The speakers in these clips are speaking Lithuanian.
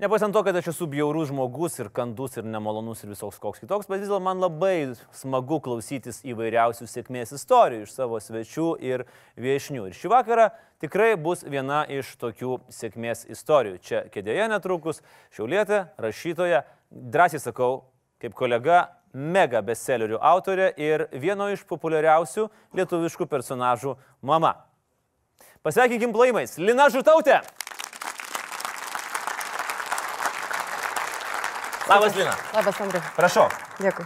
Nepaisant to, kad aš esu bjaurus žmogus ir kandus ir nemalonus ir visoks koks kitoks, bet vis dėlto man labai smagu klausytis įvairiausių sėkmės istorijų iš savo svečių ir viešnių. Ir šį vakarą tikrai bus viena iš tokių sėkmės istorijų. Čia kėdėje netrukus Šiaulietė, rašytoja, drąsiai sakau, kaip kolega, mega bestsellerių autorė ir vieno iš populiariausių lietuviškų personažų mama. Pasveikinkim plaimais. Lina Žutautė. Labas, Lina. Labas, Andriu. Prašau. Dėkui.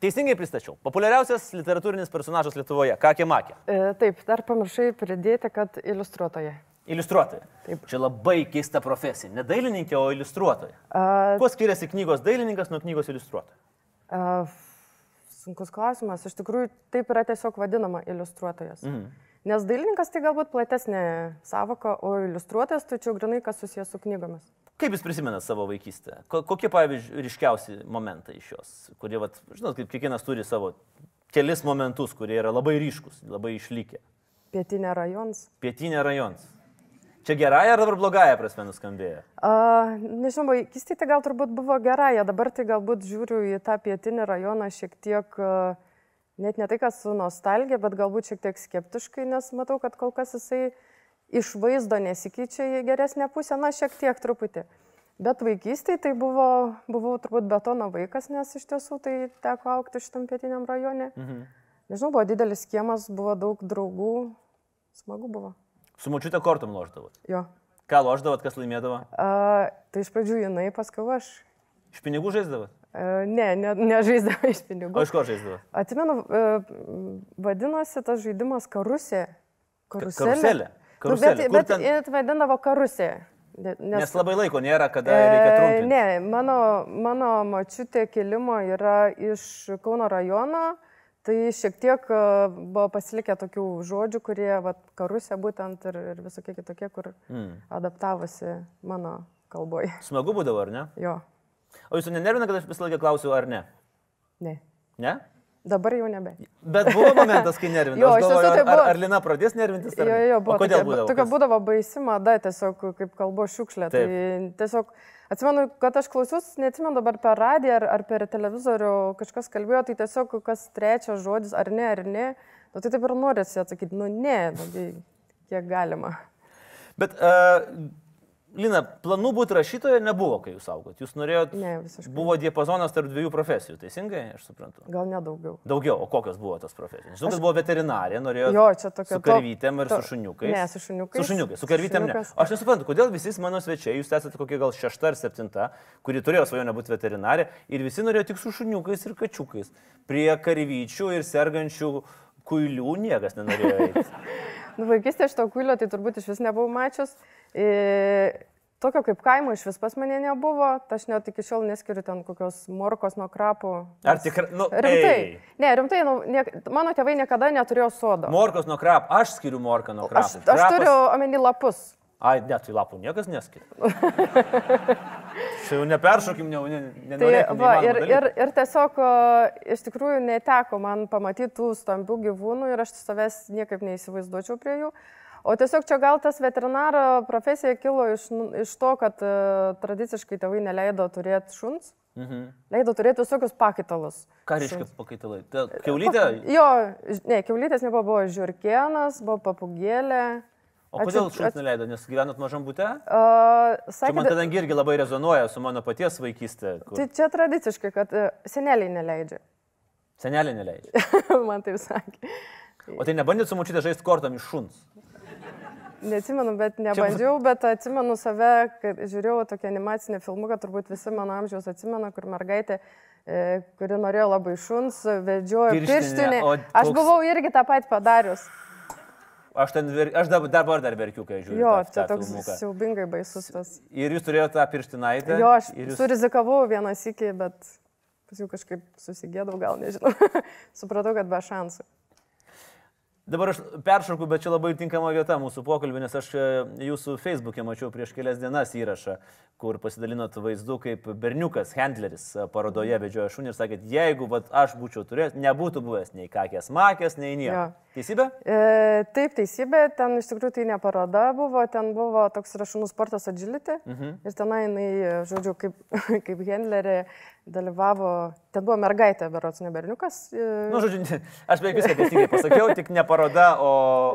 Teisingai pristačiau. Populiariausias literatūrinis personažas Lietuvoje. Kakė Makė. E, taip, dar pamiršai pridėti, kad iliustruotoje. Iliustruotoja. Taip. Čia labai keista profesija. Ne dailininkė, o iliustruotoja. A, Kuo skiriasi knygos dailininkas nuo knygos iliustruotoja? a, sunkus klausimas. Iš tikrųjų, taip yra tiesiog vadinama iliustruotojas. Mhm. Nes dailininkas tai galbūt platesnė savoka, o iliustruotojas tai čia grinai kas susijęs su knygomis. Kaip jūs prisimenat savo vaikystę? Ko- Kokie, pavyzdžiui, ryškiausi momentai iš jos? Kurie, vat, žinot, kaip kiekvienas turi savo kelis momentus, kurie yra labai ryškus, labai išlikę. Pietinė rajons. Pietinė rajonas. Čia gerąją ar dabar blogąją prasme nuskambėjo? A, nežinau, vaikystėje tai gal turbūt buvo gerai, o dabar tai galbūt žiūriu į tą pietinį rajoną šiek tiek, a, net ne tai, kas su nostalgija, bet galbūt šiek tiek skeptiškai, nes matau, kad kol kas jisai iš vaizdo nesikeičia į geresnę pusę, na šiek tiek truputį. Bet vaikystėje tai buvo, buvau turbūt betono vaikas, nes iš tiesų tai teko aukti šitam pietiniam rajone. Mhm. Nežinau, buvo didelis kiemas, buvo daug draugų, smagu buvo. Su mučiute kortom loždavot. Jo. Ką loždavot, kas laimėdavo? A, tai iš pradžių jinai, paskui aš. Iš pinigų žaisdavot? E, Ne, ne, nežaisdama iš O pinigų. iš ko žaisdavot? Atsimenu, e, vadinosi tas žaidimas karusė. Karuselė. Nu, Karuselė. bet Kur bet ten- ten... vadindavo karusė. Ne- Nes labai laiko nėra, kada reikia E, trumpinti. Ne, mano, mano mačiutė kilimo yra iš Kauno rajono, tai šiek tiek e, buvo pasilikę tokių žodžių, kurie, va, karusė būtent ir, ir visokie kitokie, kur Mm. adaptavosi mano kalboje. Smagu būdavo, ar ne? Jo, O jūsų nenervina, kad aš visą laiką klausiu, ar ne? ne. Ne? Dabar jau nebe. Bet buvo momentas, kai nervina. Jo, iš tiesų tai ar, ar, buvo- ar Lina pradės nervintis? ar Jo, jo, jo, O buvo kodėl tokia, būdavo? tokia būdavo baisi mada, tiesiog kaip kalbo šiukšlė. Tai tiesiog atsimenu, kad aš klausius, neatsimenu dabar per radiją ar, ar per televizorių kažkas kalbėjo, tai tiesiog kas trečias žodis, ar ne, ar ne. Nu, tai taip ir norisi atsakyti, nu ne, nu, tai kiek galima. Bet, uh, Lina, planų būti rašytoja nebuvo, kai jūs augot. Jūs norėjot... Ne, visiškai. Buvo diapazonas tarp dviejų profesijų, teisingai, aš suprantu. Gal nedaugiau. Daugiau, o kokios buvo tos profesijos? Žinau, kad buvo veterinarė, norėjo Jo, čia tokia. su karvytėm ir to- su šuniukais. Ne, su šuniukais. Su šuniukais, su karvytėm ne. Aš nesuprantu, kodėl visi mano svečiai, jūs esate kokie gal šešta ar septinta, kuri turėjo svajonę būti veterinarė ir visi norėjo tik su šuniukais ir kačiukais. Prie karvyčių ir sergančių kuilių niekas nenorėjo. Nu, vaikystėje šito kuilio tai turbūt iš vis nebuvau mačius. E, tokio kaip kaimo iš vis pas mane nebuvo, tai aš net iki šiol neskiriu ten kokios morkos nuo krapų. Ar tikrai, nu, Rimtai. ei. Ne, rimtai, nu, niek, mano tėvai niekada neturėjo sodo. Morkos nuo krap, aš skiriu morką nuo krap. Aš, aš turiu omeny lapus. Ai, ne, tai lapų niekas neskiria. Čia jau neperšokim, ne, ne, Tai, nenorėkim. va, ir, dalykų. ir, ir tiesiog iš tikrųjų neteko man pamatyti tų stambių gyvūnų ir aš savęs niekaip neįsivaizduočiau prie jų. O tiesiog čia gal tas veterinaro profesija kilo iš, nu- iš to, kad uh, tradiciškai tėvai neleido turėti šuns, Mhm. leido turėti visokius pakaitalus. Ką reiškia pakaitalai? Ta Keulytė? Jo, ne, keulytės nebuvo, buvo žiūrkienas, buvo papugėlė. O kodėl Atsi- šuns neleido? Nes gyvenat mažam būte? Uh, Čia sakė, man kadangi irgi labai rezonuoja su mano paties vaikystė. Kur... tai čia tradiciškai, kad uh, seneliai neleidžia. Senelė neleidžia. Man taip sakė. O tai nebandėt su mučytė žaisti kortom iš šuns? Neatsimenu, bet nebandžiau, bet atsimenu save, kad žiūrėjau tokį animacinį filmuką, turbūt visi mano amžiaus atsimena, kur mergaitė, e, kuri norėjo labai šuns, vedžiojo pirštinį. o Aš buvau irgi tą patį padarius. Aš, ten, aš dabar, dar verkiu, kai žiūriu. Jo, tą, čia tą toks filmuką. siaubingai baisus tas. Ir jūs turėjote tą pirštinaitę. Jo, aš jūs... surizikavau vieną sykį, bet paskui kažkaip susigėdau, gal nežinau. Supratau, kad be šansų. Dabar aš peršoku, bet čia labai tinkama vieta mūsų pokalbį, nes aš e, jūsų Facebook'e mačiau prieš kelias dienas įrašą, kur pasidalinot vaizdu, kaip berniukas, handleris e, parodoje vedžiojo šunį ir sakėt, jeigu vat, aš būčiau turėjęs, nebūtų buvęs nei kakės makės, nei nieko. Jo. Teisybė? E, taip, teisybė, ten iš tikrųjų tai ne paroda buvo, ten buvo toks rašūnų sportas agility. Mhm. Ir tenai jinai, žodžiu, kaip, kaip handlerė dalyvavo, ten buvo mergaitė, berots ne berniukas. Na, e, nu, žodžiu, aš beveik viską teisingai pasakiau, tik ne paroda, o,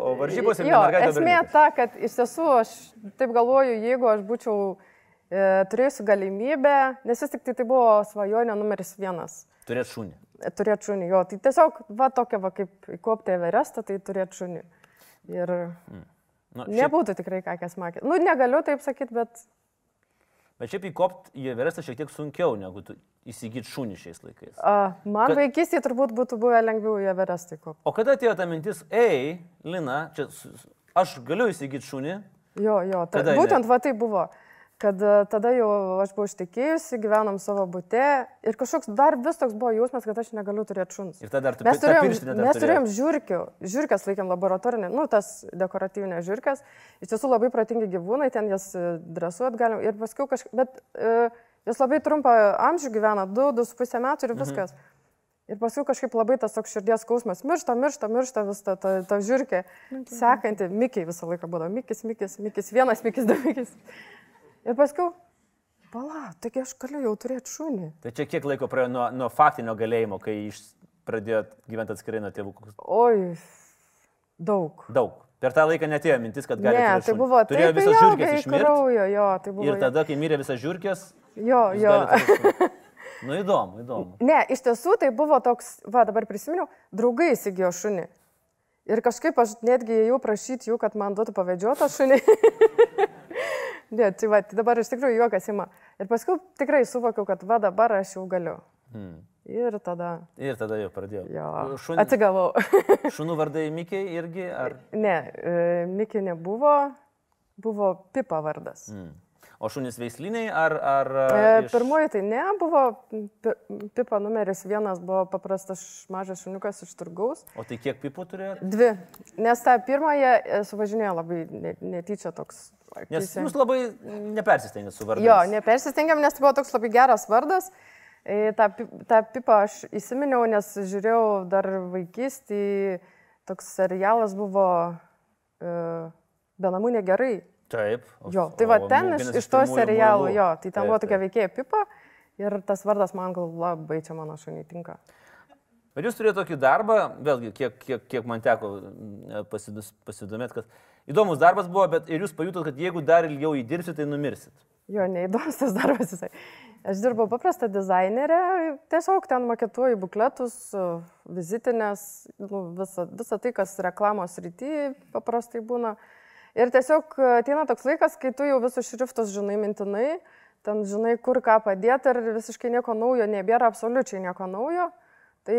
o varžybos ir jo, mergaitė. Esmė berniukas. ta, kad iš tiesų aš taip galvoju, jeigu aš būčiau e, turėjusi galimybę, nes vis tik tai, tai buvo svajonė numeris vienas. Turėt šunį. Turėt šunį, jo. Tai tiesiog, va tokia, va kaip įkopti Everestą, tai turėt šunį. Ir mm. nu, šiaip... nebūtų tikrai kakės makė. Nu, negaliu taip sakyti, bet Bet šiaip įkopti į Everestą šiek tiek sunkiau negu įsigyti šunį šiais laikais. A, man Kad... vaikystėje turbūt būtų buvę lengviau į Everestą įkopti. O kada atėjo ta mintis, ei, Lina, čia aš galiu įsigyti šunį? Jo, jo, ta, būtent va tai buvo kad e, tada jau aš buvau ištekėjusi, gyvenom savo būte ir kažkoks dar vis toks buvo jausmas, kad aš negaliu turėti šuns. Ir tada dar tu mes turėjom, mes turėjom žiūrkių, žiūrkės laikėm laboratorinį, nu tas dekoratyvinės žiūrkės, iš tiesų labai protingi gyvūnai, ten jas e, dresuot galim ir paskui kažkaip, bet uh, jos labai trumpą amžių gyvena, 2-2,5 metų ir mhm. viskas. Mhm. Ir paskui kažkaip labai tas toks širdies skausmas, miršta, miršta, miršta vis ta, ta, ta žiūrkė, sekanti, Mikiai visą laiką būdavo, Mikis, Mikis, Mikis, vienas Mikis, du Mikis. Ir paskui, pala, taigi aš galiu jau turėti šunį. Tai čia kiek laiko praėjo nuo, nuo faktinio galėjimo, kai iš, pradėjot gyventi atskirai nuo tėvų? Oi, daug. Daug. Per tą laiką netėjo mintis, kad galite. Ne, tai buvo taip. Turėjo visas žiūrkės išmirti. Kraujo, jo, tai buvo. Ir tada, kai mirė visas žiūrkės. Jo, jo. nu įdomu, įdomu. Ne, iš tiesų tai buvo toks, va dabar prisiminiau, draugai įsigijo šunį. Ir kažkaip aš netgi jau prašyti jų, kad man duotų pavedžiotą šunį. Ne, tai va, tai dabar iš tikrųjų juokas ima. Ir paskui tikrai suvokiau, kad va dabar aš jau galiu. Hmm. Ir tada. Ir tada jau pradėjau. Jo. Šun... Atsigavau. šunų vardai Mikiai irgi? Ar... Ne, e, Mikiai nebuvo, buvo Pipa vardas. Hmm. O šunys veisliniai ar... ar e, iš... Pirmoji tai ne, buvo pipa numeris vienas, buvo paprastas mažas šuniukas iš turgaus. O tai kiek pipų turėjo? Dvi. Nes tą pirmąją e, suvažinėjo labai netyčia toks. Nes jūs labai nepersistengėte su vardu. Jo, nepersistengėm, nes tai buvo toks labai geras vardas. E, tą, tą pipą aš įsiminiau, nes žiūrėjau dar vaikystį, toks serialas buvo uh, Be namų negerai. Taip. Jo, tai va ten iš, iš to serialo, jo, tai ten taip, buvo tokia veikėja pipa ir tas vardas man gal labai čia mano šuniai tinka. Bet jūs turėjote tokį darbą, vėlgi, kiek, kiek, kiek man teko mm, pasidomėti, kad įdomus darbas buvo, bet ir jūs pajutot, kad jeigu dar ilgiau įdirbsit, tai numirsit. Jo, neįdomus tas darbas visai. Aš dirbau paprastą dizainerę, tiesiog ten maketuoju bukletus, vizitinės, nu, visą, visą tai, kas reklamos rytyje paprastai būna. Uh, Ir tiesiog ateina toks laikas, kai tu jau visus šriftus žinai mintinai, ten žinai, kur ką padėti ir visiškai nieko naujo nebėra, absoliučiai nieko naujo. Tai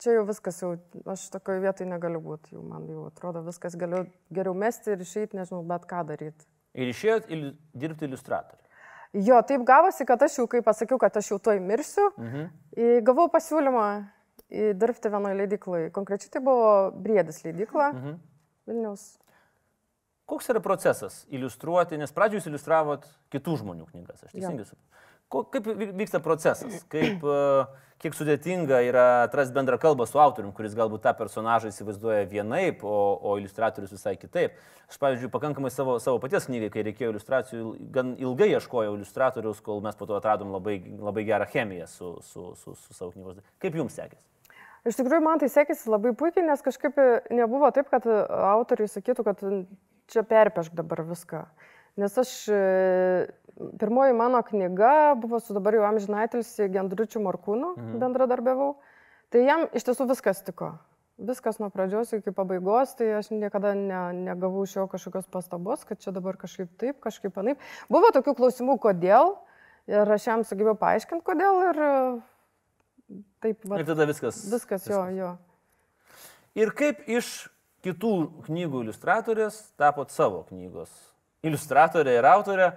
čia jau viskas, jau, aš tokioje vietoje negaliu būti, jau man jau atrodo viskas, galiu geriau mesti ir išeiti, nežinau, bet ką daryti. Ir išėjot il, dirbti iliustratorių. Jo, taip gavosi, kad aš jau, kai pasakiau, kad aš jau toj mirsiu, mhm. gavau pasiūlymą dirbti vienoje leidykloje. Konkrečiai tai buvo Briedis leidykla mhm. Vilniaus. Koks yra procesas iliustruoti, nes pradžioje jūs iliustravot kitų žmonių knygas, aš teisingai suprantu. Kaip vyksta procesas, kaip, e, kiek sudėtinga yra atrasti bendrą kalbą su autoriumi, kuris galbūt tą personažą įsivaizduoja vienaip, o, o iliustratorius visai kitaip. Aš, pavyzdžiui, pakankamai savo, savo paties knygai, kai reikėjo iliustracijų, gan ilgai ieškojau iliustratorius, kol mes po to atradom labai, labai gerą chemiją su, su, su, su savo knygos. Kaip jums sekėsi? Iš tikrųjų, man tai sekėsi labai puikiai, nes kažkaip nebuvo taip, kad autoriai sakytų, kad čia perpešk dabar viską. Nes aš, e, pirmoji mano knyga buvo su dabar jau amžinaitilsi Gendručiu Markūnu, mhm. bendradarbiavau. Tai jam iš tiesų viskas tiko. Viskas nuo pradžios iki pabaigos, tai aš niekada ne, negavau iš jo kažkokios pastabos, kad čia dabar kažkaip taip, kažkaip panaip. Buvo tokių klausimų, kodėl, ir aš jam sugebėjau paaiškinti, kodėl, ir e, taip. Va, ir tada viskas. Viskas, jo, viskas. jo. Ir kaip iš kitų knygų iliustratorės tapot savo knygos iliustratorė ir autorė.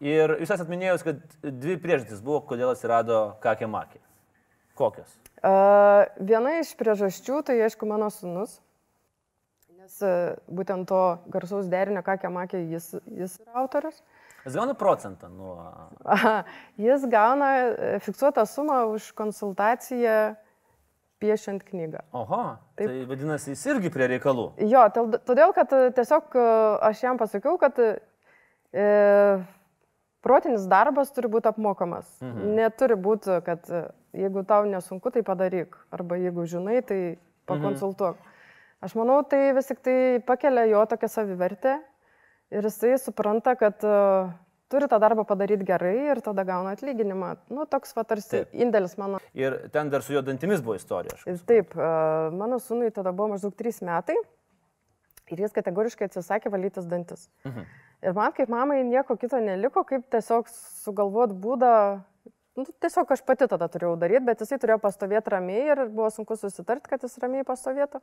Ir jūs esate minėjus, kad dvi priežastys buvo, kodėl atsirado Kakė Makė. Kokios? Uh, viena iš priežasčių, tai aišku, mano sunus. Nes e, būtent to garsaus derinio, ką Kemakė, jis, jis yra autorius. Jis gauna procentą nuo... Aha, jis gauna e, fiksuotą sumą už konsultaciją piešiant knygą. Oho, Taip. tai vadinasi, jis irgi prie reikalų. Jo, todėl, kad e, tiesiog aš jam pasakiau, kad e, protinis darbas turi būti apmokamas. Mhm. Neturi būti, kad jeigu tau nesunku, tai padaryk. Arba jeigu žinai, tai pakonsultuok. Mhm. Aš manau, tai vis tik tai pakelia jo tokią savivertę ir jisai supranta, kad uh, turi tą darbą padaryti gerai ir tada gauna atlyginimą. Nu, toks va tarsi Taip. indėlis mano. Ir ten dar su jo dantimis buvo istorija. Taip, uh, mano sūnui tada buvo maždaug 3 metai ir jis kategoriškai atsisakė valytis dantis. Mhm. Ir man kaip mamai nieko kito neliko, kaip tiesiog sugalvoti būdą Nu, tiesiog aš pati tada turėjau daryti, bet jisai turėjo pastovėti ramiai ir buvo sunku susitarti, kad jis ramiai pastovėtų.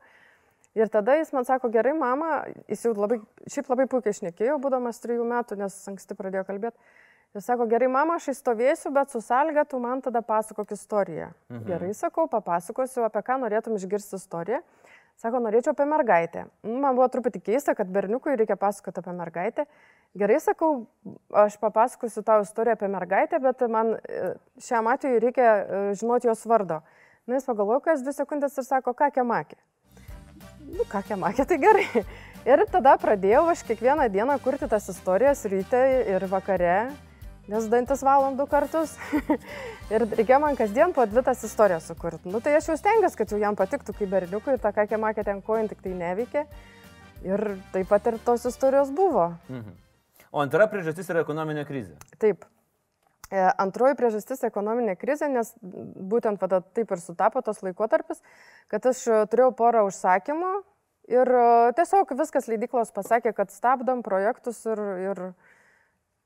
Ir tada jis man sako, gerai, mama, jis jau labai, šiaip labai puikiai šnekėjo, būdamas trijų metų, nes anksti pradėjo kalbėti. Jis sako, gerai, mama, aš įstovėsiu, bet su salga tu man tada pasakok istoriją. Mhm. Gerai, sakau, papasakosiu, apie ką norėtum išgirsti istoriją. Sako, norėčiau apie mergaitę. Nu, man buvo truputį keista, kad berniukui reikia pasakoti apie mergaitę. Gerai, sakau, aš papasakosiu tau istoriją apie mergaitę, bet man e, šiam atveju reikia e, žinoti jos vardo. Na, jis pagalvojo, kas dvi sekundės ir sako, ką kemakė nu ką kemakė, tai gerai. Ir tada pradėjau aš kiekvieną dieną kurti tas istorijas ryte ir vakare, nes dantis valom du kartus. ir reikėjo man kasdien po dvi tas istorijas sukurti. Nu tai aš jau stengiuosi, kad jau jam patiktų kaip berniukui ir tą ką kemakė ten kojant tik tai neveikia. Ir taip pat ir tos istorijos buvo. Mhm. O antra priežastis yra ekonominė krizė. Taip. E, antroji priežastis - ekonominė krizė, nes būtent tada taip ir sutapo tas laikotarpis, kad aš e, turėjau porą užsakymų ir e, tiesiog viskas leidyklos pasakė, kad stabdom projektus ir, ir,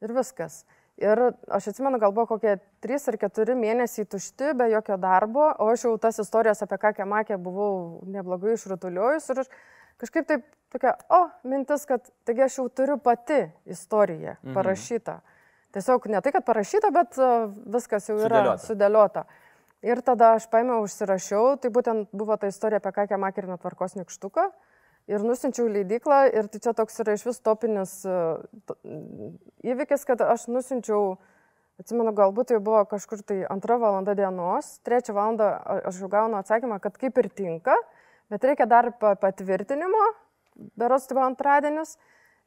ir viskas. Ir aš atsimenu, gal buvo kokie 3 ar 4 mėnesiai tušti, be jokio darbo, o aš jau tas istorijas apie ką kemakė buvau neblogai išrutuliojus ir aš kažkaip taip tokia, o, mintis, kad taigi aš jau turiu pati istoriją mhm. parašytą. Mhm Tiesiog ne tai, kad parašyta, bet e, viskas jau yra sudėliota. sudėliota. Ir tada aš paėmiau, užsirašiau, tai būtent buvo ta istorija apie Kakę Makeriną tvarkos nikštuką. Ir nusinčiau leidyklą ir tai čia toks yra iš vis topinis e, įvykis, kad aš nusinčiau, atsimenu, galbūt tai buvo kažkur tai antrą valandą dienos, trečią valandą aš jau gaunu atsakymą, kad kaip ir tinka, bet reikia dar patvirtinimo, beros tai buvo antradienis.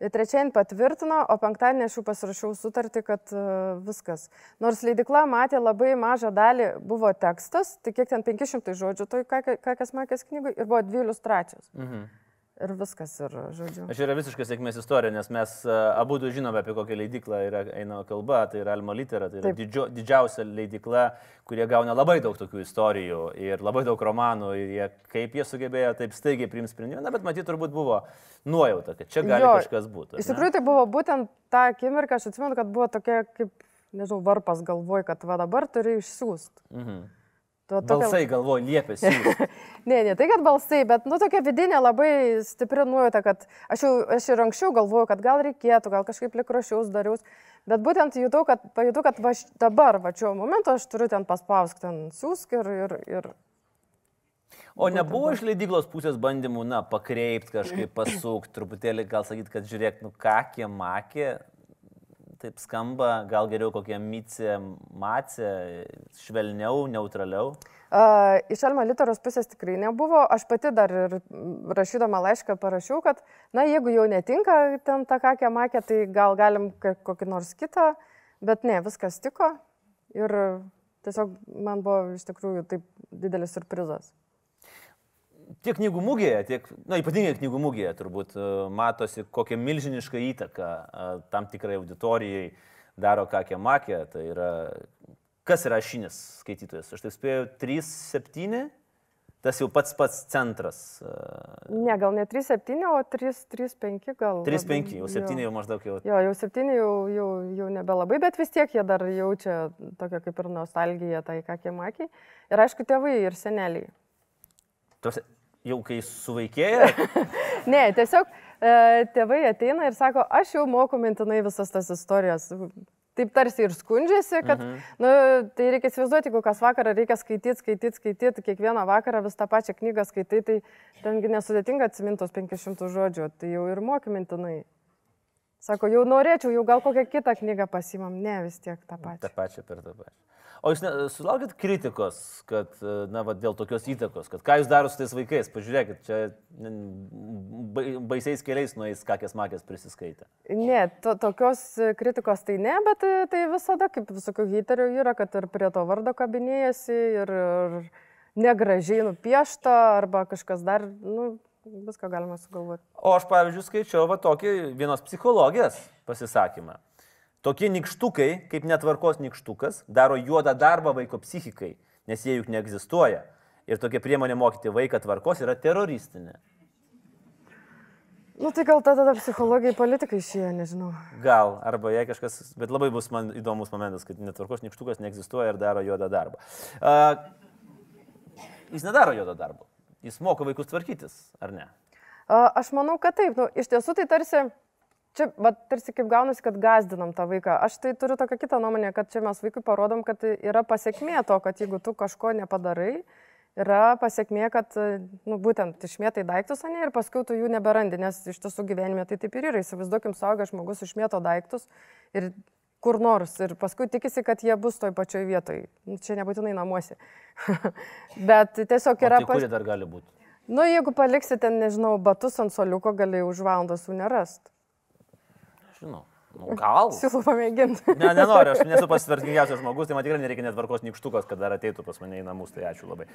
Trečiąjį patvirtino, o penktadienį aš jau pasirašiau sutartį, kad uh, viskas. Nors leidikla matė labai mažą dalį, buvo tekstas, tai kiek ten 500 žodžių, tai ką kas makės knygui, ir buvo dvi iliustracijos. Mhm ir viskas, ir žodžiu. Aš yra visiškai sėkmės istorija, nes mes e, abu du žinome, apie kokią leidiklą yra eina kalba, tai yra Alma Litera, tai yra Taip. didžio, didžiausia leidikla, kurie gauna labai daug tokių istorijų ir labai daug romanų ir jie, kaip jie sugebėjo taip staigiai priimti sprendimą, na, bet matyt, turbūt buvo nuojauta, kad čia gali jo, kažkas būti. Iš tikrųjų, tai buvo būtent tą akimirką, aš atsimenu, kad buvo tokia kaip, nežinau, varpas galvoj, kad va dabar turi išsiųsti. Mhm. To, tokia... Balsai galvoju, liepėsi. ne, ne tai, kad balsai, bet, nu, tokia vidinė labai stipri nuojauta, kad aš jau aš ir anksčiau galvoju, kad gal reikėtų, gal kažkaip likrošiaus dariaus, bet būtent jutau, kad, pajutau, kad va, dabar, va, šiuo momentu aš turiu ten paspausk, ten siūsk ir... ir, ir... O nebuvo iš leidyklos pusės bandymų, na, pakreipti kažkaip, pasukti, truputėlį gal sakyti, kad žiūrėk, nu, kakė, makė, taip skamba, gal geriau kokia micė, macė, švelniau, neutraliau? Uh, iš Alma literos pusės tikrai nebuvo. Aš pati dar ir rašydama laišką parašiau, kad, na, jeigu jau netinka ten ta kakė makė, tai gal galim kokį nors kitą, bet ne, viskas tiko ir tiesiog man buvo iš tikrųjų taip didelis surprizas tiek knygų mūgėje, tiek, na, ypatingai knygų mūgėje turbūt e, matosi, kokią milžinišką įtaką e, tam tikrai auditorijai daro Kakė Makė. Tai yra, kas yra šinis skaitytojas? Aš taip spėjau, 3-7, tas jau pats pats centras. E. Ne, gal ne 3-7, o 3-5 gal. 3-5, jau 7 jau maždaug jau. Jo, jau 7 jau, jau, jau nebelabai, bet vis tiek jie dar jaučia tokią kaip ir nostalgiją tai Kakė Makė. Ir aišku, tėvai ir seneliai. Tos, jau kai suvaikėja? ne, tiesiog e, tėvai ateina ir sako, aš jau moku mintinai visas tas istorijas. taip tarsi ir skundžiasi, kad, mhm. nu, tai reikia įsivaizduoti, jeigu kas vakarą reikia skaityti, skaityti, skaityti, kiekvieną vakarą vis tą pačią knygą skaitai, tai tengi nesudėtinga atsimintos 500 žodžių, tai jau ir mokymintinai. Sako, jau norėčiau, jau gal kokią kitą knygą pasimam, ne vis tiek tą pačią. Ta pačia per tą pačią. O jūs sulaukit kritikos, kad, na, va, dėl tokios įtakos, kad ką jūs darote su tais vaikais, pažiūrėkit, čia baisiais keliais nueis kakės makės prisiskaitę. Ne, to, tokios kritikos tai ne, bet tai visada kaip visokių hiterių yra, kad ir prie to vardo kabinėjasi ir, ir negražiai nupiešta arba kažkas dar, nu, viską galima sugalvoti. O aš, pavyzdžiui, skaičiau va tokį vienos psichologijos pasisakymą. Tokie nikštukai, kaip netvarkos nikštukas, daro juodą darbą vaiko psichikai, nes jie juk neegzistuoja. Ir tokia priemonė mokyti vaiką tvarkos yra teroristinė. Nu tai gal tada psichologijai politikai išėjo, nežinau. Gal, arba jei kažkas, bet labai bus man įdomus momentas, kad netvarkos nikštukas neegzistuoja ir daro juodą darbą. Uh, jis nedaro juodą darbą. Jis moko vaikus tvarkytis, ar ne? Uh, aš manau, kad taip. Nu, iš tiesų tai tarsi čia, va, tarsi kaip gaunasi, kad gazdinam tą vaiką. Aš tai turiu tokią kitą nuomonę, kad čia mes vaikui parodom, kad yra pasiekmė to, kad jeigu tu kažko nepadarai, yra pasiekmė, kad, nu, būtent išmėtai daiktus, ne, ir paskui tu jų neberandi, nes iš tiesų gyvenime tai taip ir yra. Įsivaizduokim, saugas žmogus išmėto daiktus ir kur nors ir paskui tikisi, kad jie bus toj pačioj vietoj. Nu, čia nebūtinai namuose. Bet tiesiog yra... O tai pas... dar gali būti? Nu, jeigu paliksi ten, nežinau, batus ant soliuko, gali už valandos jų nerast žinau. Nu, gal. Siūlau pamėginti. Ne, nenoriu, aš nesu pasitvarkingiausias žmogus, tai man tikrai nereikia netvarkos nikštukas, kad dar ateitų pas mane į namus, tai ačiū labai.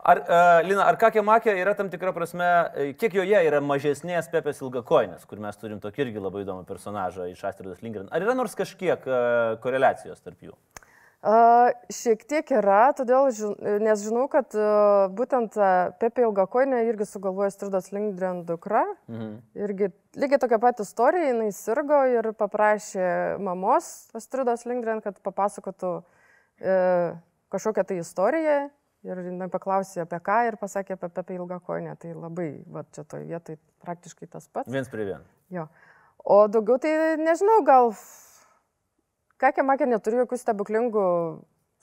Ar, uh, Lina, ar kakė makė yra tam tikra prasme, e, kiek joje yra mažesnės Pepės ilgakoinės, kur mes turim tokį irgi labai įdomų personažą iš Astridos Lindgren. Ar yra nors kažkiek uh, koreliacijos tarp jų? Šiek tiek yra, todėl, nes žinau, kad būtent Pepė Ilgakoinė irgi sugalvojo Stridos Lindgren dukra. Mhm. Irgi lygiai tokia pati istorija, jinai sirgo ir paprašė mamos Stridos Lindgren, kad papasakotų uh, kažkokią tai istoriją. Ir jinai paklausė apie ką ir pasakė apie Pepė Ilgakoinę. Tai labai, va čia toje vietoje praktiškai tas pats. Viens prie vieno. Jo. O daugiau tai nežinau, gal Kakė Makė neturi jokių stebuklingų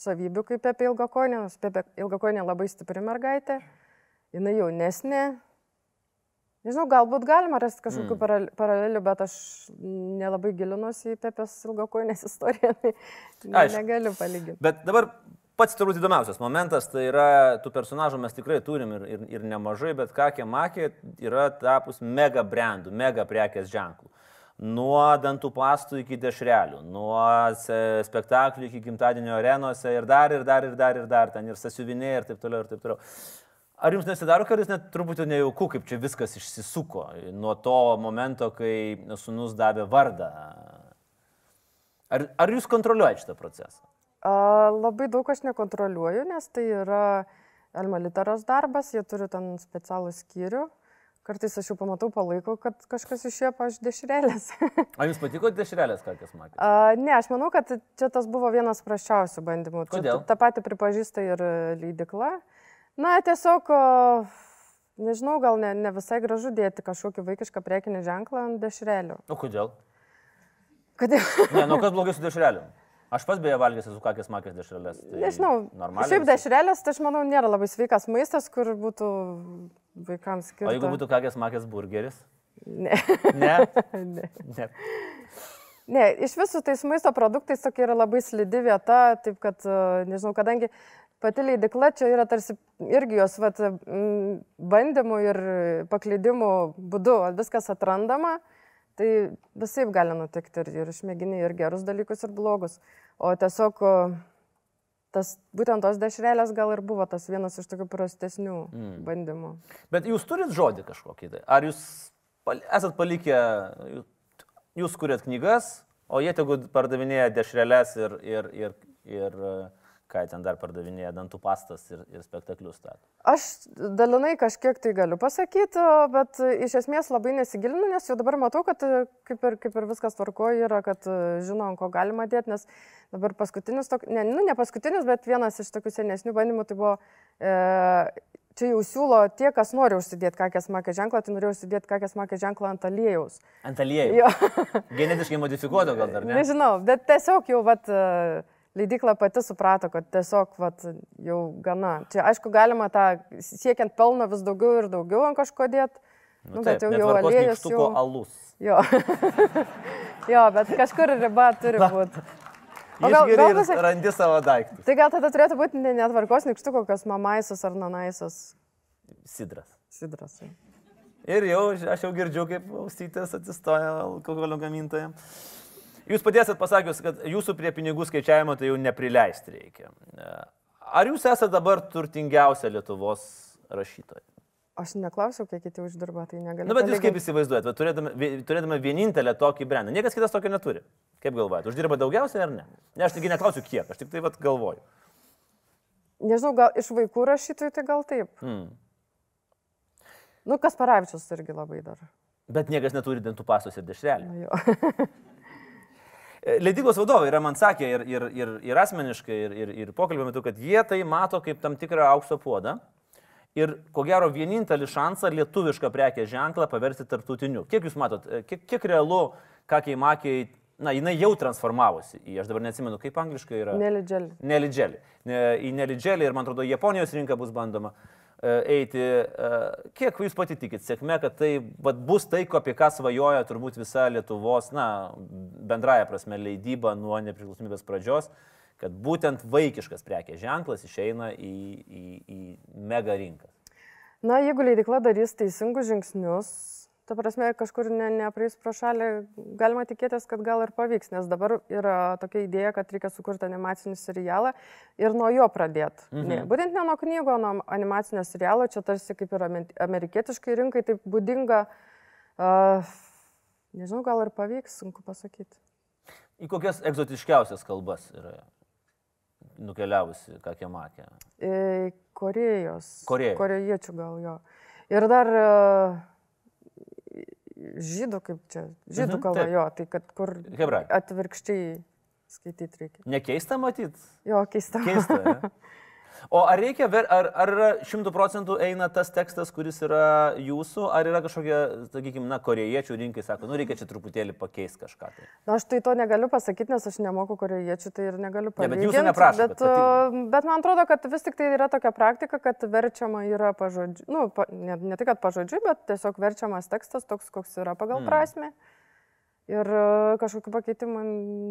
savybių kaip apie ilgakonę, nes apie ilgakonę labai stipri mergaitė, jinai jaunesnė. Nežinau, galbūt galima rasti kažkokių mm. paralelių, bet aš nelabai gilinuosi į Pepės ilgakonės istoriją, tai Aišku. negaliu palyginti. Bet dabar pats turbūt įdomiausias momentas, tai yra, tų personažų mes tikrai turim ir, ir, ir nemažai, bet Kakė Makė yra tapus mega brandų, mega prekės ženklų nuo dantų pastų iki dešrelių, nuo spektaklių iki gimtadienio arenose ir dar, ir dar, ir dar, ir dar, ten ir sasiuvinė ir taip toliau, ir taip toliau. Ar jums nesidaro kartais net truputį nejauku, kaip čia viskas išsisuko nuo to momento, kai sunus davė vardą? Ar, ar jūs kontroliuojate šitą procesą? A, labai daug aš nekontroliuoju, nes tai yra Elma literos darbas, jie turi ten specialų skyrių. Kartais aš jau pamatau palaiko, kad kažkas išėjo, pažiūrėjau, dešrelės. Ar jums patiko dešrelės, ką kas matėte? Uh, ne, aš manau, kad čia tas buvo vienas praščiausių bandymų. Kodėl? Čia, ta pati pripažįsta ir leidikla. Na, tiesiog, nežinau, gal ne, ne visai gražu dėti kažkokį vaikišką prekinį ženklą ant dešrelių. O kodėl? Kodėl? ne, nu kas blogai su dešreliu? Aš pas beje valgęs esu kakės makės dešrelės. Tai Nežinau. Normaliai. Šiaip dešrelės, tai aš manau, nėra labai sveikas maistas, kur būtų vaikams skirtas. O jeigu būtų kakės makės burgeris? Ne. Ne? ne. ne. Ne, iš visų tais maisto produktais tokia yra labai slidi vieta, taip kad, e, nežinau, kadangi pati leidikla čia yra tarsi irgi jos vat, bandymų ir paklydimų būdu, viskas atrandama. Tai visai gali nutikti ir, ir išmėgini ir gerus dalykus, ir blogus. O tiesiog tas, būtent tos dešrelės gal ir buvo tas vienas iš tokių prastesnių mm. bandymų. Bet jūs turit žodį kažkokį tai? Ar jūs esat palikę, jūs kuriat knygas, o jie tegu pardavinėja dešrelės ir, ir, ir, ir ką ten dar pardavinėja, dantų pastas ir, ir spektaklius stato. Aš dalinai kažkiek tai galiu pasakyti, bet iš esmės labai nesigilinu, nes jau dabar matau, kad kaip ir, kaip ir viskas tvarkoja yra, kad žinom, ko galima dėti, nes dabar paskutinis, tok, ne, nu, ne paskutinis, bet vienas iš tokių senesnių bandymų tai buvo, e, čia jau siūlo tie, kas nori užsidėti kakės makė ženklą, tai norėjau užsidėti kakės makė ženklą ant aliejaus. Ant aliejų. Jo, Genetiškai modifikuoto gal dar ne? nežinau, bet tiesiog jau, vat, e, leidikla pati suprato, kad tiesiog, vat, jau gana. Čia, aišku, galima tą siekiant pelno vis daugiau ir daugiau ant kažko dėti. Nu, bet jau, jau aliejus jau. alus. Jo. jo, bet kažkur riba turi būti. O gal- gal pasak- randi savo daiktus. Tai gal tada turėtų būti ne netvarkos nikštų kokios mamaisos ar nanaisas Sidras. sidras. Ir jau aš jau girdžiu, kaip ausytės atsistoja alkoholio gamintojams. Jūs padėsit pasakius, kad jūsų prie pinigų skaičiavimo tai jau neprileisti reikia. Ar jūs esate dabar turtingiausia Lietuvos rašytoja? Aš neklausiau, kiek kiti uždirba, tai negaliu. Na, bet jūs kaip įsivaizduojate, va, turėdama, vi- turėdama vienintelę tokį brandą, niekas kitas tokio neturi. Kaip galvojate, uždirba daugiausiai ar ne? Ne, aš taigi neklausiu kiek, aš tik tai vat, galvoju. Nežinau, gal iš vaikų rašytojų tai gal taip. Hmm. Nu, kas paravičius irgi labai dar. Bet niekas neturi dantų pasos ir dešrelių. Jo. Leidyklos vadovai yra man sakę ir, ir, ir, ir asmeniškai, ir, ir, ir pokalbio metu, kad jie tai mato kaip tam tikrą aukso puodą. Ir ko gero vienintelį šansą lietuvišką prekės ženklą paversti tarptautiniu. Kiek jūs matot, e, kiek, kiek realu, kakiai makiai, na, jinai jau transformavosi į, aš dabar neatsimenu, kaip angliškai yra. Nelidželį. Nelidželį. Ne, į nelidželį ir man atrodo, Japonijos rinka bus bandoma e, eiti. E, Kiek jūs pati tikit sėkme, kad tai vat, bus tai, ko apie ką svajoja turbūt visa Lietuvos, na, bendraja prasme, leidyba nuo nepriklausomybės pradžios, kad būtent vaikiškas prekės ženklas išeina į, į, į mega rinką. Na, jeigu leidikla darys teisingus žingsnius, ta prasme, kažkur ne, nepraeis pro šalį, galima tikėtis, kad gal ir pavyks, nes dabar yra tokia idėja, kad reikia sukurti animacinį serialą ir nuo jo pradėti. Mhm. Ne, būtent ne nuo knygų, o nuo animacinio serialo, čia tarsi kaip ir amerikietiškai rinkai taip būdinga. Uh, nežinau, gal ir pavyks, sunku pasakyti. Į kokias egzotiškiausias kalbas yra nukeliavusi, ką jie matė. E, Korejos. Korėjos. Korejiečių gal jo. Ir dar e, žydų, kaip čia, žydų Mhm, kalba taip. jo, tai kad kur Hebrajų. atvirkščiai skaityti reikia. Nekeista matyti? Jo, keista. Keista. Ne? O ar reikia, ar, ar šimtų procentų eina tas tekstas, kuris yra jūsų, ar yra kažkokia, sakykime, na, korejiečių rinkai, sako, nu reikia čia truputėlį pakeisti kažką. Tai. Na, aš tai to negaliu pasakyti, nes aš nemoku korejiečių, tai ir negaliu bet pasakyti. jūsų neprašo, Bet, bet e, bet man atrodo, kad vis tik tai yra tokia praktika, kad verčiama yra pažodžiu, nu, pa, ne, ne tai, kad pažodžiu, bet tiesiog verčiamas tekstas toks, koks yra pagal Hmm. mm. Ir e, kažkokiu pakeitimu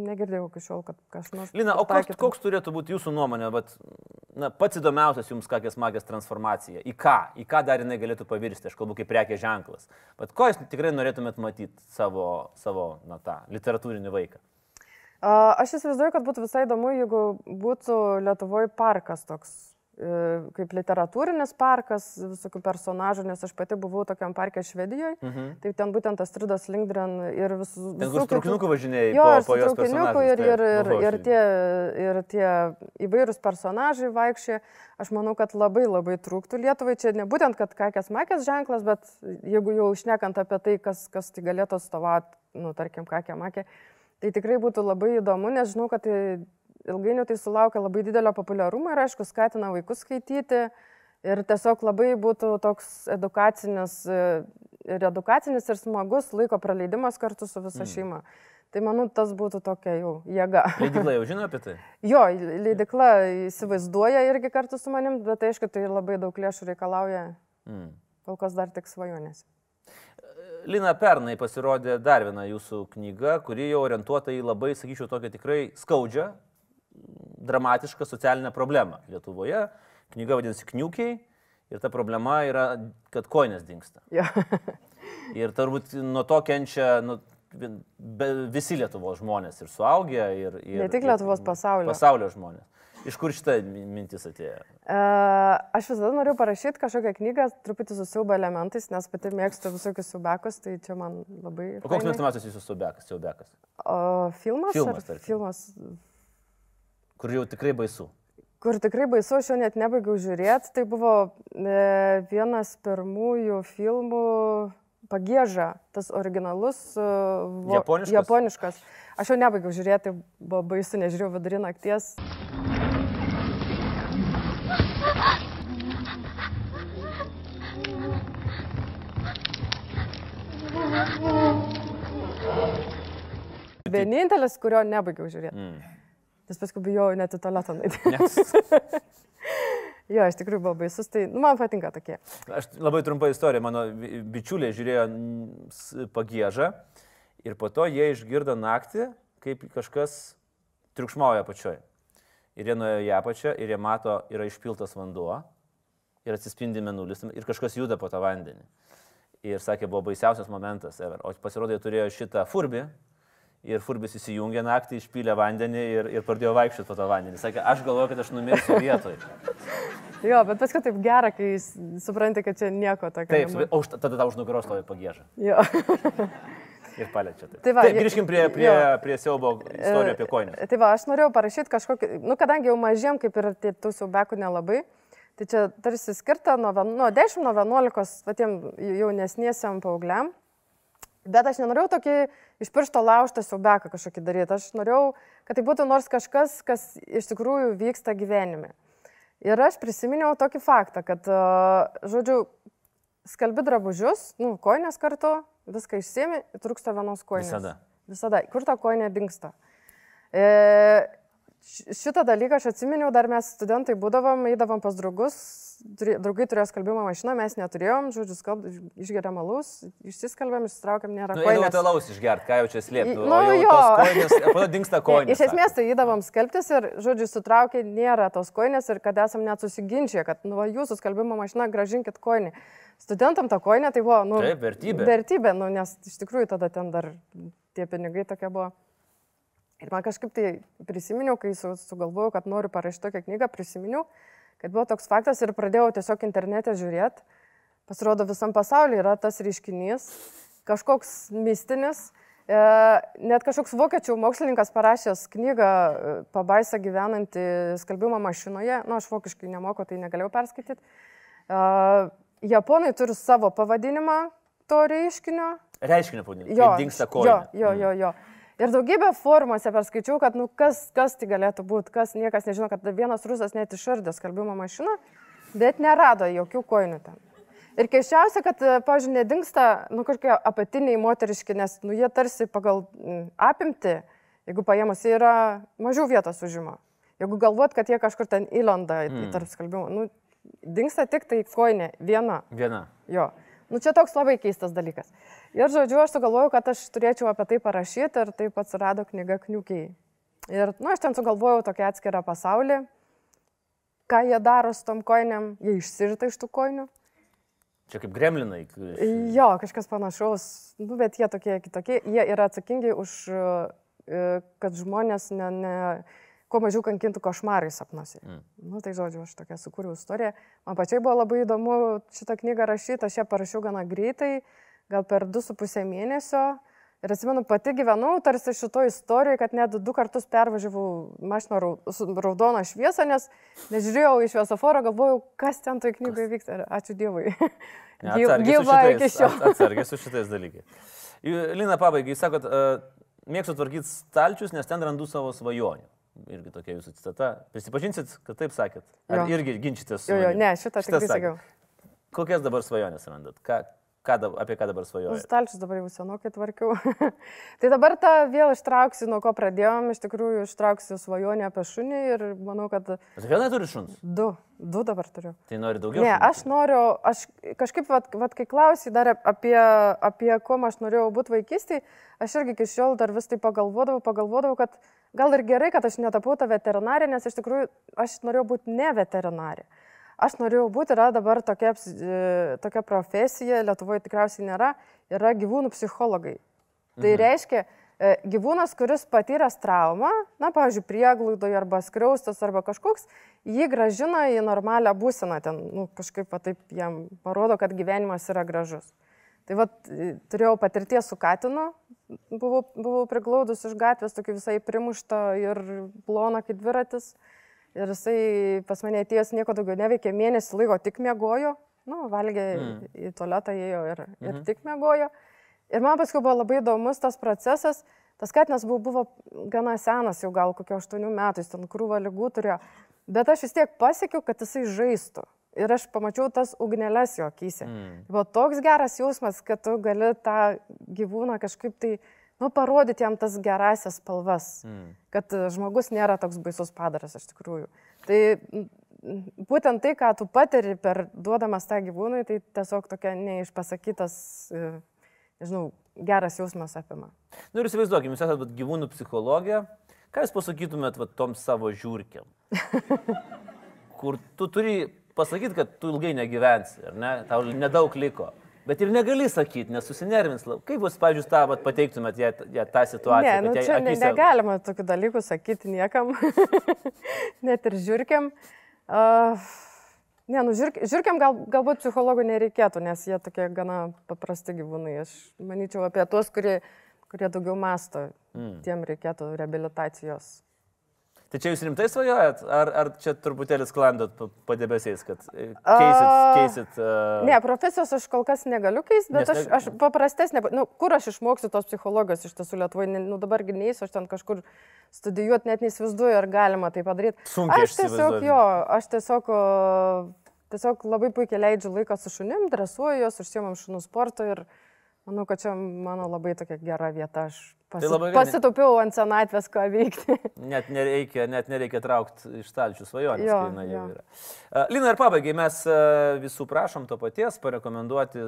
negirdėjau iki šiol, kad kažkas nors. Lina, o koks, koks turėtų būti jūsų nuomonė, vat, na, pats įdomiausias jums kakės magės transformacija? Į ką? Į ką dar jinai galėtų pavirsti? Aš kalbu kaip prekės ženklas. Bet ko jūs tikrai norėtumėt matyti savo, savo na, tą literatūrinį vaiką? Aš įsivaizduoju, kad būtų visai įdomu, jeigu būtų Lietuvoje parkas toks, kaip literatūrinis parkas visokių personažų, nes aš pati buvau tokiam parke Švedijoje, Mhm. tai ten būtent tas Tridas Lindgren ir visų... Ten, kur traukinukų važinėjai Jo, po, po jos personažais, ir, ir, ir, ir, tie, ir tie įvairūs personažai vaikščia. Aš manau, kad labai labai trūktų Lietuvai. Čia ne būtent, kad kakės makės ženklas, bet jeigu jau išnekant apie tai, kas, kas tai galėtų atstovauti, nu, tarkim, kakė makė, tai tikrai būtų labai įdomu, nes žinau, kad tai, ilgainiui tai sulaukia labai didelio populiarumo ir, aišku, skatina vaikus skaityti. Ir tiesiog labai būtų toks edukacinis ir edukacinis ir smagus laiko praleidimas kartu su visa šeima. Tai manau, tas būtų tokia jau jėga. Leidykla jau žino apie tai? Jo, leidikla įsivaizduoja irgi kartu su manim, bet aišku, tai labai daug lėšų reikalauja, Mm. kol kas dar tik svajonės. Lina, pernai pasirodė dar viena jūsų knyga, kuri jau orientuota į labai, sakyčiau, tokią tikrai skaudžią, dramatišką socialinę problemą Lietuvoje. Knyga vadinasi Kniukiai ir ta problema yra, kad koinės dinksta. Jo. Ir turbūt nuo to kenčia nu, be- visi Lietuvos žmonės ir suaugę, ir... ir Ne tik Lietuvos, pasaulio. Pasaulio žmonės. Iš kur šitą mi- mintis atėjo? E, aš visada noriu parašyti kažkokią knygą, truputį su siaubo elementais, nes pati mėgstu visokius siaubekus, tai čia man labai... O koks mėgstamiausias jūsų siaubekas? siaubekas? O filmas? Filmas, ar. Filmas, Kur jau tikrai baisu. kur tikrai baisu, aš jo net nebaigiau žiūrėti. Tai buvo e, vienas pirmųjų filmų Pagėža, tas originalus. e, vo- Japoniškas? Japoniškas. Aš jo nebaigiau žiūrėti, tai buvo baisu, nežiūrėjau vidury nakties. Vienintelis, kurio nebaigiau žiūrėti. Mm. Nes paskui bijojau net į tualetą nueiti. Jo, iš tikrųjų buvo baisus, tai nu, man patinka tokie. aš labai trumpa istorija, mano bi- bičiuliai žiūrėjo pagiežą ir po to jie išgirdo naktį, kaip kažkas triukšmauja apačioje. Ir jie nuėjo į apačią ir jie mato, yra išpiltas vanduo ir atsispindi menulis ir kažkas juda po tą vandenį. Ir sakė, buvo baisiausias momentas. Ever. O pasirodo, jie turėjo šitą furbį ir furbis įsijungė naktį, išpylė vandenį ir, ir pradėjo vaikščioti po tą vandenį. Sakė, aš galvoju, kad aš numirsiu vietoje. Jo, bet paskui taip gera, kai supranti, kad čia nieko tokio. Taip, o tada tau už nugaros stovi pagėžą Jo. ir paliečia. Taip, Tai va, taip grįžkim prie, prie, jo. prie siaubo istorijų apie koinę. Tai va, aš norėjau parašyti kažkokį, nu, kadangi jau mažiem, kaip ir tie tų siaubekų nelabai, tai čia tarsi skirta nuo, nuo 10, nuo 11, va tiem jaunesniesiam paaugliam. Bet aš nenorėjau tokį iš piršto laužtą siaubeką kažkokį daryti. Aš norėjau, kad tai būtų nors kažkas, kas iš tikrųjų vyksta gyvenime. Ir aš prisiminiau tokį faktą, kad, a, žodžiu, skalbi drabužius, nu, koinės kartu, viską išsiemi, trūksta vienos koinės. Visada. Visada. Kur ta koinė dinksta? E, šitą dalyką aš atsiminiau, dar mes studentai būdavom, eidavom pas draugus, draugai turėjo skalbimo mašiną, mes neturėjom, žodžiu, skalb, išgeriam alus, išsiskalbėm, išsitraukiam, nėra Nu, eidavo koinės. talaus išgerti, ką jau čia slėpti. Nu, o jo. to dinksta koinės. Iš esmės tai įdavom skelbtis ir, žodžiu, sutraukė, nėra tos koinės ir kad esam net susiginčę, kad, nu, jūsų skalbimo mašina, gražinkit koinį. Studentam ta koinė tai buvo, nu, Taip, vertybė. Vertybė, nu, nes iš tikrųjų tada ten dar tie pinigai tokie buvo. Ir man kažkaip tai prisiminiau, kai su, sugalvojau, kad noriu parašyti tokią knygą, prisiminiau, kad buvo toks faktas ir pradėjau tiesiog internete žiūrėti. Pasirodo, visam pasaulyje yra tas reiškinys, kažkoks mistinis. E, net kažkoks vokiečių mokslininkas parašęs knygą e, Pabaisa gyvenanti skalbimo mašinoje. Na, aš vokiškai nemoku, tai negalėjau perskaityti. E, Japonai turi savo pavadinimą to reiškinio. Reiškinio pavadinimas. Jo, Dinksta jo, koinė. jo, jo, jo. Ir daugybę formuose perskaičiau, kad, nu, kas, kas tai galėtų būti, kas niekas nežino, kad vienas rusas net išardė skalbimo mašiną, bet nerado jokių koinų ten. Ir keiščiausia, kad, pavyzdžiui, nedingsta, nu, kažkokie apatiniai moteriški, nes, nu, jie tarsi pagal mm, apimti, jeigu paėmus, jie yra mažiau vietos užima. Jeigu galvot, kad jie kažkur ten įlenda į mm. tarp skalbimo, nu, dingsta tik tai koinė, viena. Viena. Jo. Nu, čia toks labai keistas dalykas. Ir, žodžiu, aš sugalvojau, kad aš turėčiau apie tai parašyti ir taip atsirado knyga Kniukiai. Ir, nu, aš ten sugalvojau tokią atskirą pasaulį, ką jie daro su tom koinėm, jie išsirita iš tų koinių. Čia kaip gremlinai. Jo, kažkas panašaus, nu, bet jie tokie kitokie, jie yra atsakingi už, e, kad žmonės ne, ne, kuo mažiau kankintų košmarai sapnuose. Mm. Nu, tai žodžiu, aš tokia sukūriau istoriją. Man pačiai buvo labai įdomu šitą knygą rašyti, aš ją parašiau gana greitai, gal per 2,5 mėnesio. Ir atsimenu, pati gyvenau tarsi šito istorijoje, kad net du kartus pervažiavau su raudoną šviesą, nes nežiūrėjau iš šviesoforo, galvojau, kas ten toj knygoje vyksta. Ačiū Dievui. Gyv- Gyva iki šiol. Atsargiai su šitais dalykais. Lina, pabaigai, jūs sakot, uh, mėgstu tvarkyti stalčius, nes ten randu savo svajonių. Irgi tokia jūsų citata. Prisipažinsit, kad taip sakėt? Ar Jo. irgi ginčytės su Jo, jo, ne, šitą tikrai sakiau. Kokias dabar svajonės randat? Ką, ką, apie ką dabar svajojate? stalčius dabar jau senokai tvarkiau. tai dabar tą vėl ištrauksiu, nuo ko pradėjom. Iš tikrųjų, ištrauksiu svajonę apie šunį ir manau, kad Tu vienai turi šuns? du, du dabar turiu. Tai nori daugiau? Ne, šunų? aš noriu, aš kažkaip, vat, vat, kai klausai dar apie, apie kuo aš norėjau būti vaikystėje, aš irgi iki šiol dar vis tai pagalvodavau, pagalvodavau, kad gal ir gerai, kad aš netapau tą veterinarę, nes iš tikrųjų aš norėjau būti ne veterinarė. Aš norėjau būti, yra dabar tokia, e, tokia profesija, Lietuvoje tikriausiai nėra, yra gyvūnų psichologai. Tai mhm. reiškia, e, gyvūnas, kuris patyręs traumą, na, pavyzdžiui, prieglaidoje arba skriaustas arba kažkoks, jį gražina į normalią būseną, ten, nu, kažkaip taip jam parodo, kad gyvenimas yra gražus. Tai va, turėjau patirties su Katinu, buvau, buvau priglaudus iš gatvės, tokį visai primuštą ir ploną kaip dviratis. Ir jisai pas mane atėjęs nieko daugiau neveikė, mėnesį laiko tik mėgojo, nu, valgė mm. į tualetą, ėjo ir, ir mm -hmm. tik mėgojo. Ir man paskui buvo labai įdomus tas procesas. Tas katinas buvo, buvo gana senas, jau gal kokio 8 metų, jis ten krūvą lygų turėjo. Bet aš vis tiek pasiekiau, kad jisai žaistų. ir aš pamačiau tas ugnelės jo akise. Mm. Buvo toks geras jausmas, kad tu gali tą gyvūną kažkaip tai, nu, parodyti jam tas gerasias spalvas. Mm. Kad žmogus nėra toks baisus padaras iš tikrųjų. Tai būtent tai, ką tu patiri per duodamas tą gyvūnui, tai tiesiog tokia neišpasakytas, e, nežinau, geras jausmas apima. Nu, ir įsivaizduokime, jūs esate gyvūnų psichologija, ką jūs pasakytumėt va, tom savo žiūrkiam? Kur tu turi pasakyti, kad tu ilgai negyvensi, ar ne, tau nedaug liko. Bet ir negali sakyti, nes susinervins. Kaip jūs, pavyzdžiui, tą vat, pateiktumėt ją, ją tą situaciją? Ne, nu, čia akise... negalima tokių dalykų sakyti niekam, net ir žiūrkiam. Uh, Ne, nu, žirk, žirkiam gal, galbūt psichologų nereikėtų, nes jie tokie gana paprasti gyvūnai. Aš manyčiau apie tuos, kurie, kurie daugiau masto, mm. tiem reikėtų rehabilitacijos. Tai čia jūs rimtai svajojat, ar, ar čia truputėlį sklandot padebesiais, kad e, keisit? keisit uh... Ne, profesijos aš kol kas negaliu keisti, bet Nes, aš, aš paprastesnė, nu, kur aš išmoksiu tos psichologijos iš tiesų Lietuvoje, nu dabargi neįsiu, aš ten kažkur studijuoti net neįsivaizduoju, ar galima tai padaryti. Sunkiai. Aš tiesiog jo, aš tiesiog, tiesiog labai puikiai leidžiu laiką su šunim, dresuoju juos, užsiemam šunų sporto ir manau, kad čia mano labai tokia gera vieta. Aš Pasi, tai pasitaupiau ant senatvės, ką veikti. net nereikia, net nereikia traukti iš stalčių svajonės. Jo, kai, na, jo. Yra. Lina ir pabaigai mes visų prašom to paties parekomenduoti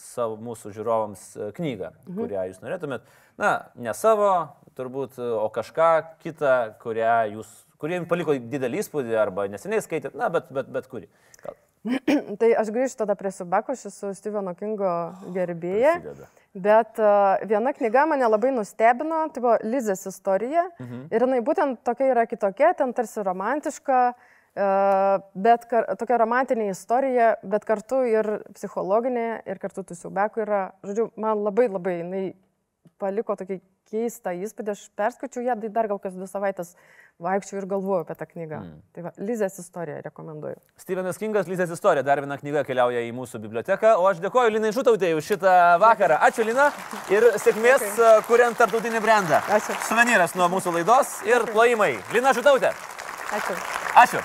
savo mūsų žiūrovams knygą, mhm. kurią jūs norėtumėt. Na, ne savo, turbūt, o kažką kitą, kurią jūs, kurie jums paliko didelį įspūdį arba neseniai skaitėt, na, bet, bet, bet kuri. Tai aš grįžtu tada prie Subako, aš esu Steveno Kingo gerbėja. Prasideda. Bet uh, viena knyga mane labai nustebino, tai buvo Lizės istorija. Mhm. Ir jinai būtent tokia yra kitokia, ten tarsi romantiška, uh, bet kar, tokia romantinė istorija, bet kartu ir psichologinė, ir kartu tų siubekų yra, žodžiu, man labai labai jinai paliko tokį keistą įspūdį, aš perskaičiau ją, tai dar gal kas dvi savaitės vaikščiau ir galvoju apie tą knygą. Mm. Tai va, Lizės istorija rekomenduoju. Stevenas Kingas, Lizės istorija, dar viena knyga keliauja į mūsų biblioteką, o aš dėkoju Linai Žutautėjai už šitą vakarą. Ačiū Lina ir sėkmės okay. kuriant tarptautinį brandą. Ačiū. Suvenyras nuo mūsų laidos ir plojimai. Lina Žutautė. Ačiū. Ačiū.